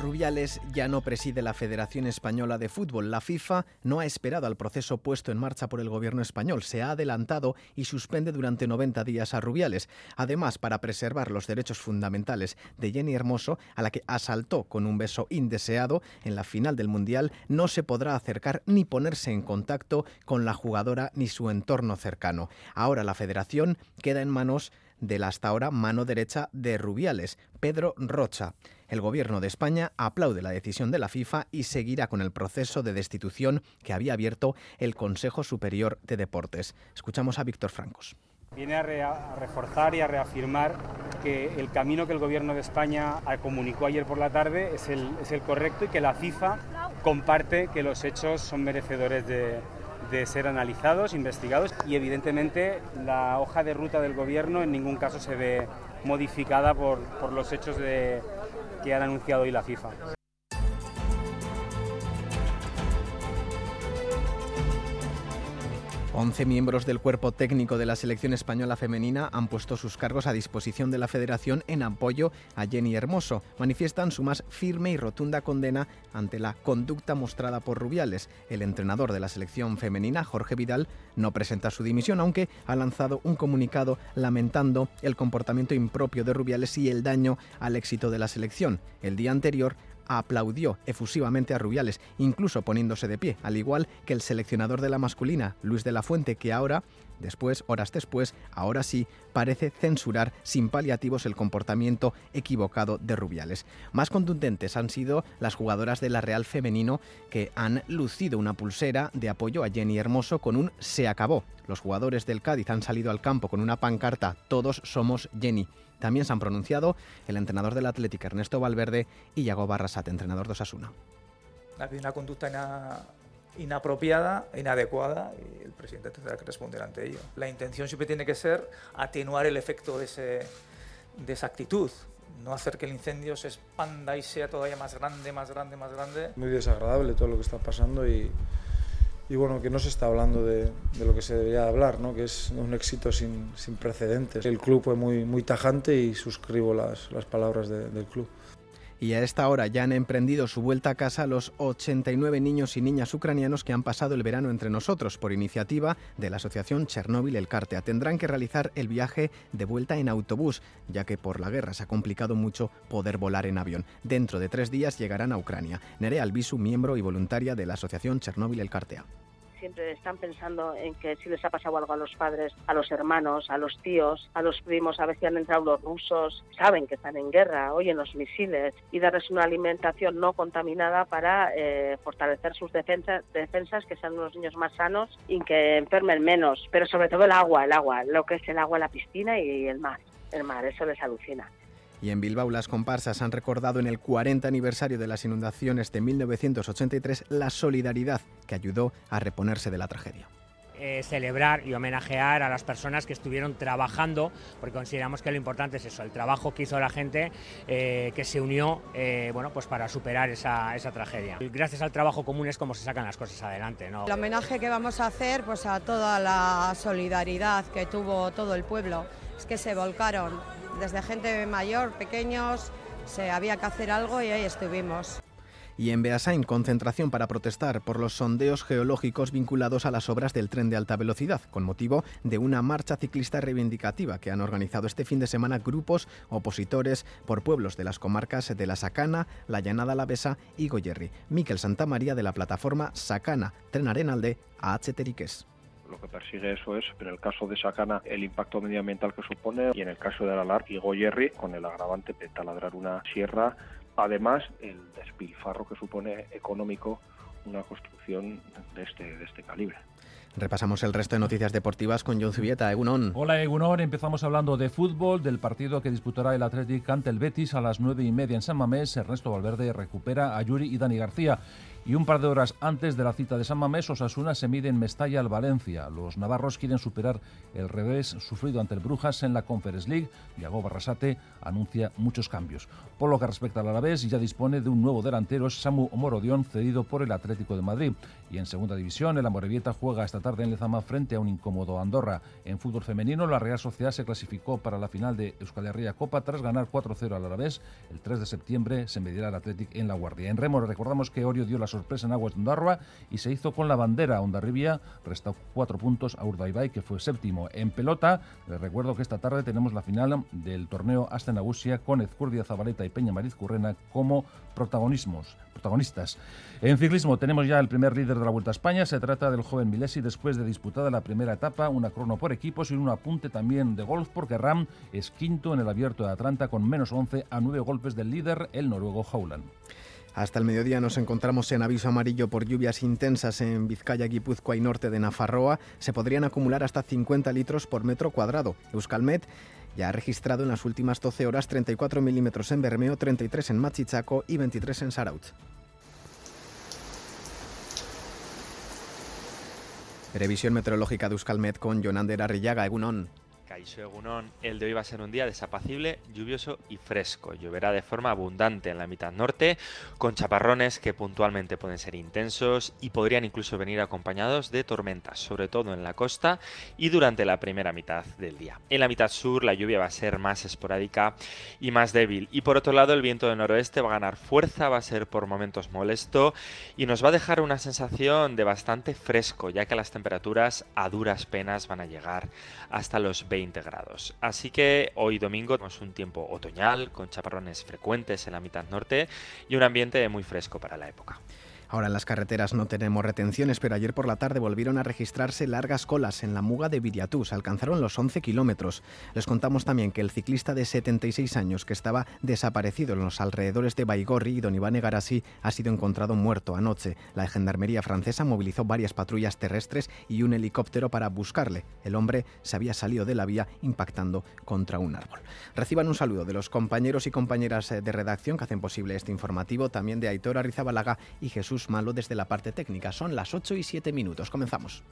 Rubiales ya no preside la Federación Española de Fútbol. La FIFA no ha esperado al proceso puesto en marcha por el gobierno español. Se ha adelantado y suspende durante 90 días a Rubiales. Además, para preservar los derechos fundamentales de Jenny Hermoso, a la que asaltó con un beso indeseado en la final del Mundial, no se podrá acercar ni ponerse en contacto con la jugadora ni su entorno cercano. Ahora la Federación queda en manos de la hasta ahora mano derecha de Rubiales, Pedro Rocha. El Gobierno de España aplaude la decisión de la FIFA y seguirá con el proceso de destitución que había abierto el Consejo Superior de Deportes. Escuchamos a Víctor Francos. Viene a, reforzar y a reafirmar que el camino que el Gobierno de España comunicó ayer por la tarde es el, es el correcto y que la FIFA comparte que los hechos son merecedores de, de ser analizados, investigados y evidentemente la hoja de ruta del gobierno en ningún caso se ve modificada por, por los hechos de, que han anunciado hoy la FIFA. 11 miembros del cuerpo técnico de la selección española femenina han puesto sus cargos a disposición de la federación en apoyo a Jenny Hermoso. Manifiestan su más firme y rotunda condena ante la conducta mostrada por Rubiales. El entrenador de la selección femenina, Jorge Vidal, no presenta su dimisión, aunque ha lanzado un comunicado lamentando el comportamiento impropio de Rubiales y el daño al éxito de la selección. El día anterior aplaudió efusivamente a Rubiales, incluso poniéndose de pie, al igual que el seleccionador de la masculina, Luis de la Fuente, que ahora Después, horas después, ahora sí, parece censurar sin paliativos el comportamiento equivocado de Rubiales. Más contundentes han sido las jugadoras de la Real Femenino que han lucido una pulsera de apoyo a Jenny Hermoso con un se acabó. Los jugadores del Cádiz han salido al campo con una pancarta Todos somos Jenny. También se han pronunciado el entrenador del Atlético Ernesto Valverde y Yago Barrasate, entrenador de Osasuna. Ha habido una conducta inapropiada, inadecuada, y el presidente tendrá que responder ante ello. La intención siempre tiene que ser atenuar el efecto de, ese, de esa actitud, no hacer que el incendio se expanda y sea todavía más grande, más grande, más grande. Muy desagradable todo lo que está pasando y, y bueno, que no se está hablando de, de, lo que se debería hablar, ¿no? que es un éxito sin, sin precedentes. El club fue muy, muy tajante y suscribo las, las palabras de, del club y a esta hora ya han emprendido su vuelta a casa los 89 niños y niñas ucranianos que han pasado el verano entre nosotros por iniciativa de la asociación Chernóbil El Cártea. Tendrán que realizar el viaje de vuelta en autobús, ya que por la guerra se ha complicado mucho poder volar en avión. Dentro de tres días llegarán a Ucrania. Nerea Albisu, miembro y voluntaria de la asociación Chernóbil El Cártea siempre están pensando en que si les ha pasado algo a los padres, a los hermanos, a los tíos, a los primos, a veces han entrado los rusos, saben que están en guerra, oyen los misiles y darles una alimentación no contaminada para eh, fortalecer sus defensas, defensas, que sean unos niños más sanos y que enfermen menos, pero sobre todo el agua, el agua, lo que es el agua, la piscina y el mar, el mar, eso les alucina. Y en Bilbao las comparsas han recordado en el 40 aniversario de las inundaciones de 1983 la solidaridad que ayudó a reponerse de la tragedia. Eh, celebrar y homenajear a las personas que estuvieron trabajando, porque consideramos que lo importante es eso, el trabajo que hizo la gente eh, que se unió eh, bueno, pues para superar esa, esa, tragedia. Gracias al trabajo común es como se sacan las cosas adelante. ¿no? El homenaje que vamos a hacer pues, a toda la solidaridad que tuvo todo el pueblo, es que se volcaron desde gente mayor, pequeños, se había que hacer algo y ahí estuvimos. Y en Beasain, concentración para protestar por los sondeos geológicos vinculados a las obras del tren de alta velocidad, con motivo de una marcha ciclista reivindicativa que han organizado este fin de semana grupos opositores por pueblos de las comarcas de La Sacana, La Llanada Alavesa y Goyerri. Miquel Santamaría de la plataforma Sacana, Tren Arenalde, AH Teriques lo que persigue eso es, en el caso de Sacana, el impacto medioambiental que supone y en el caso de Aralar y Goyerri, con el agravante de taladrar una sierra, además el despilfarro que supone económico una construcción de este, de este calibre. Repasamos el resto de noticias deportivas con John Zubieta. Egunon. Hola, Egunon. Empezamos hablando de fútbol, del partido que disputará el Athletic ante el Betis a las nueve y media en San Mamés. Ernesto Valverde recupera a Yuri y Dani García. Y un par de horas antes de la cita de San Mamés, Osasuna se mide en Mestalla al Valencia. Los navarros quieren superar el revés sufrido ante el Brujas en la Conference League. Diago Barrasate anuncia muchos cambios. Por lo que respecta al Alavés, ya dispone de un nuevo delantero, Samu Morodión, cedido por el Atlético de Madrid. Y en segunda división, el Amorebieta juega esta tarde en Lezama frente a un incómodo Andorra. En fútbol femenino, la Real Sociedad se clasificó para la final de Euskal Herria Copa tras ganar 4-0 al Alavés. El 3 de septiembre se medirá el Atlético en la Guardia. En remo, recordamos que Orio dio la sorpresa en Aguas de Ondarroa y se hizo con la bandera. Ondarribia resta cuatro puntos a Urdaibai, que fue séptimo. En pelota, les recuerdo que esta tarde tenemos la final del torneo Astenagusia con Ezcurdia Zabaleta y Peña Mariz Currena como protagonismos, protagonistas. En ciclismo tenemos ya el primer líder de la Vuelta a España. Se trata del joven Milesi después de disputada la primera etapa, una crono por equipos y un apunte también de golf porque Ram es quinto en el abierto de Atlanta con menos 11 a 9 golpes del líder, el noruego Howland. Hasta el mediodía nos encontramos en aviso amarillo por lluvias intensas en Vizcaya, Guipúzcoa y norte de Nafarroa. Se podrían acumular hasta 50 litros por metro cuadrado. Euskalmet ya ha registrado en las últimas 12 horas 34 milímetros en Bermeo, 33 en Machichaco y 23 en Saraut. Previsión meteorológica de Euskalmet con Jonander Arrillaga, Egunon. Caixo Egunon, el de hoy va a ser un día desapacible, lluvioso y fresco. Lloverá de forma abundante en la mitad norte, con chaparrones que puntualmente pueden ser intensos y podrían incluso venir acompañados de tormentas, sobre todo en la costa y durante la primera mitad del día. En la mitad sur la lluvia va a ser más esporádica y más débil. Y por otro lado el viento del noroeste va a ganar fuerza, va a ser por momentos molesto y nos va a dejar una sensación de bastante fresco, ya que las temperaturas a duras penas van a llegar hasta los 20 grados. Así que hoy domingo tenemos un tiempo otoñal con chaparrones frecuentes en la mitad norte y un ambiente muy fresco para la época. Ahora en las carreteras no tenemos retenciones, pero ayer por la tarde volvieron a registrarse largas colas en la muga de Viriatús. Alcanzaron los 11 kilómetros. Les contamos también que el ciclista de 76 años que estaba desaparecido en los alrededores de Baigorri y Don Iván ha sido encontrado muerto anoche. La gendarmería francesa movilizó varias patrullas terrestres y un helicóptero para buscarle. El hombre se había salido de la vía impactando contra un árbol. Reciban un saludo de los compañeros y compañeras de redacción que hacen posible este informativo, también de Aitor Arrizabalaga y Jesús Malo desde la parte técnica. Son las 8 y 7 minutos. Comenzamos.